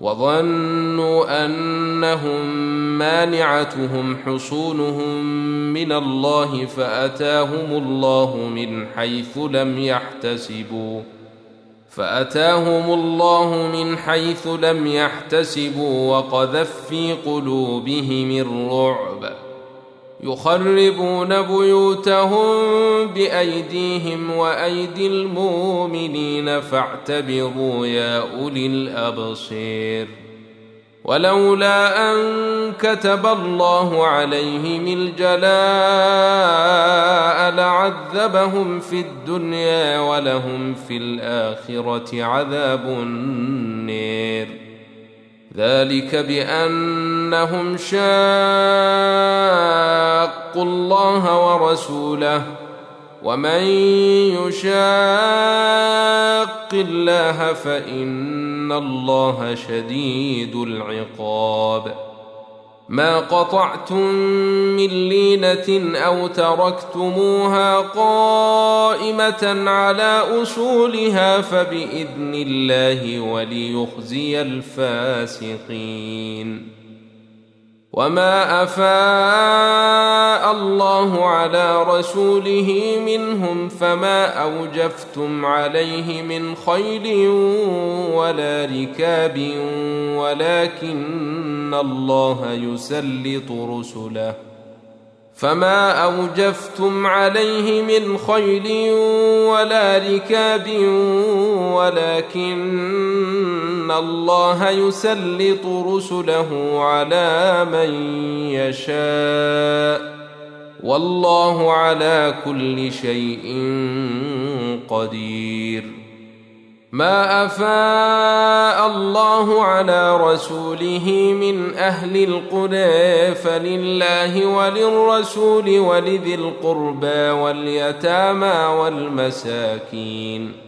وظنوا أنهم مانعتهم حصونهم من الله فأتاهم الله من حيث لم يحتسبوا فأتاهم الله من حيث لم يحتسبوا وقذف في قلوبهم الرعب يخربون بيوتهم بأيديهم وأيدي المؤمنين فاعتبروا يا أولي الأبصير. ولولا أن كتب الله عليهم الجلاء لعذبهم في الدنيا ولهم في الآخرة عذاب النير. ذلك بأنهم شاقوا الله ورسوله ومن يشاق الله فإن الله شديد العقاب ما قطعتم من لينة أو تركتموها قائمة على أصولها فبإذن الله وليخزي الفاسقين. وما أفاء الله على رسوله منهم فما أوجفتم عليه من خيل ولا ركاب ولكن الله يسلط رسله فما أوجفتم عليه من خيل ولا ركاب ولكن الله يسلط رسله على من يشاء والله على كل شيء قدير. ما أفاء الله على رسوله من أهل القرى فلله وللرسول ولذي القربى واليتامى والمساكين.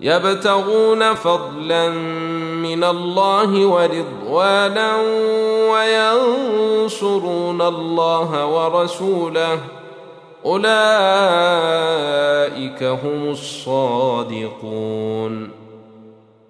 يبتغون فضلا من الله ورضوانا وينصرون الله ورسوله. أولئك هم الصادقون.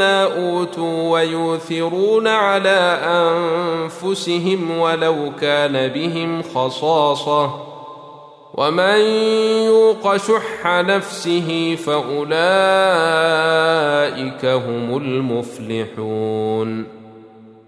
أوتوا ويؤثرون على أنفسهم ولو كان بهم خصاصة. ومن يوق شح نفسه فأولئك هم المفلحون.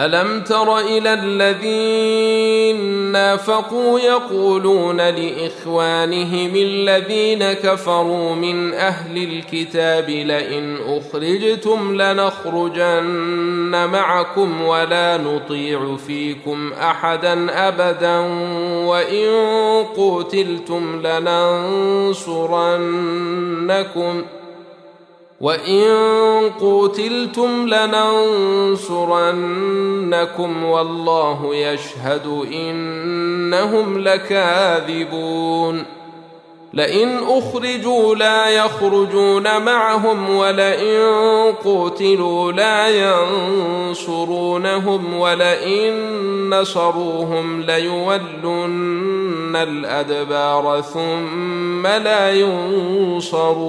ألم تر إلى الذين نافقوا يقولون لإخوانهم الذين كفروا من أهل الكتاب لئن أخرجتم لنخرجن معكم ولا نطيع فيكم أحدا أبدا وإن قتلتم لننصرنكم وان قتلتم لننصرنكم والله يشهد انهم لكاذبون لئن اخرجوا لا يخرجون معهم ولئن قتلوا لا ينصرونهم ولئن نصروهم ليولن الادبار ثم لا ينصرون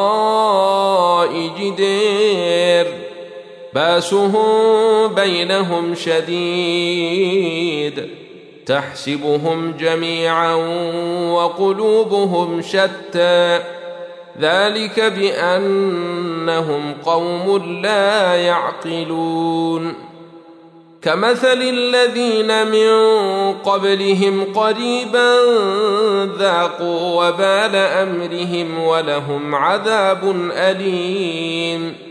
باسهم بينهم شديد تحسبهم جميعا وقلوبهم شتى. ذلك بأنهم قوم لا يعقلون. كمثل الذين من قبلهم قريبا ذاقوا وبال أمرهم ولهم عذاب أليم.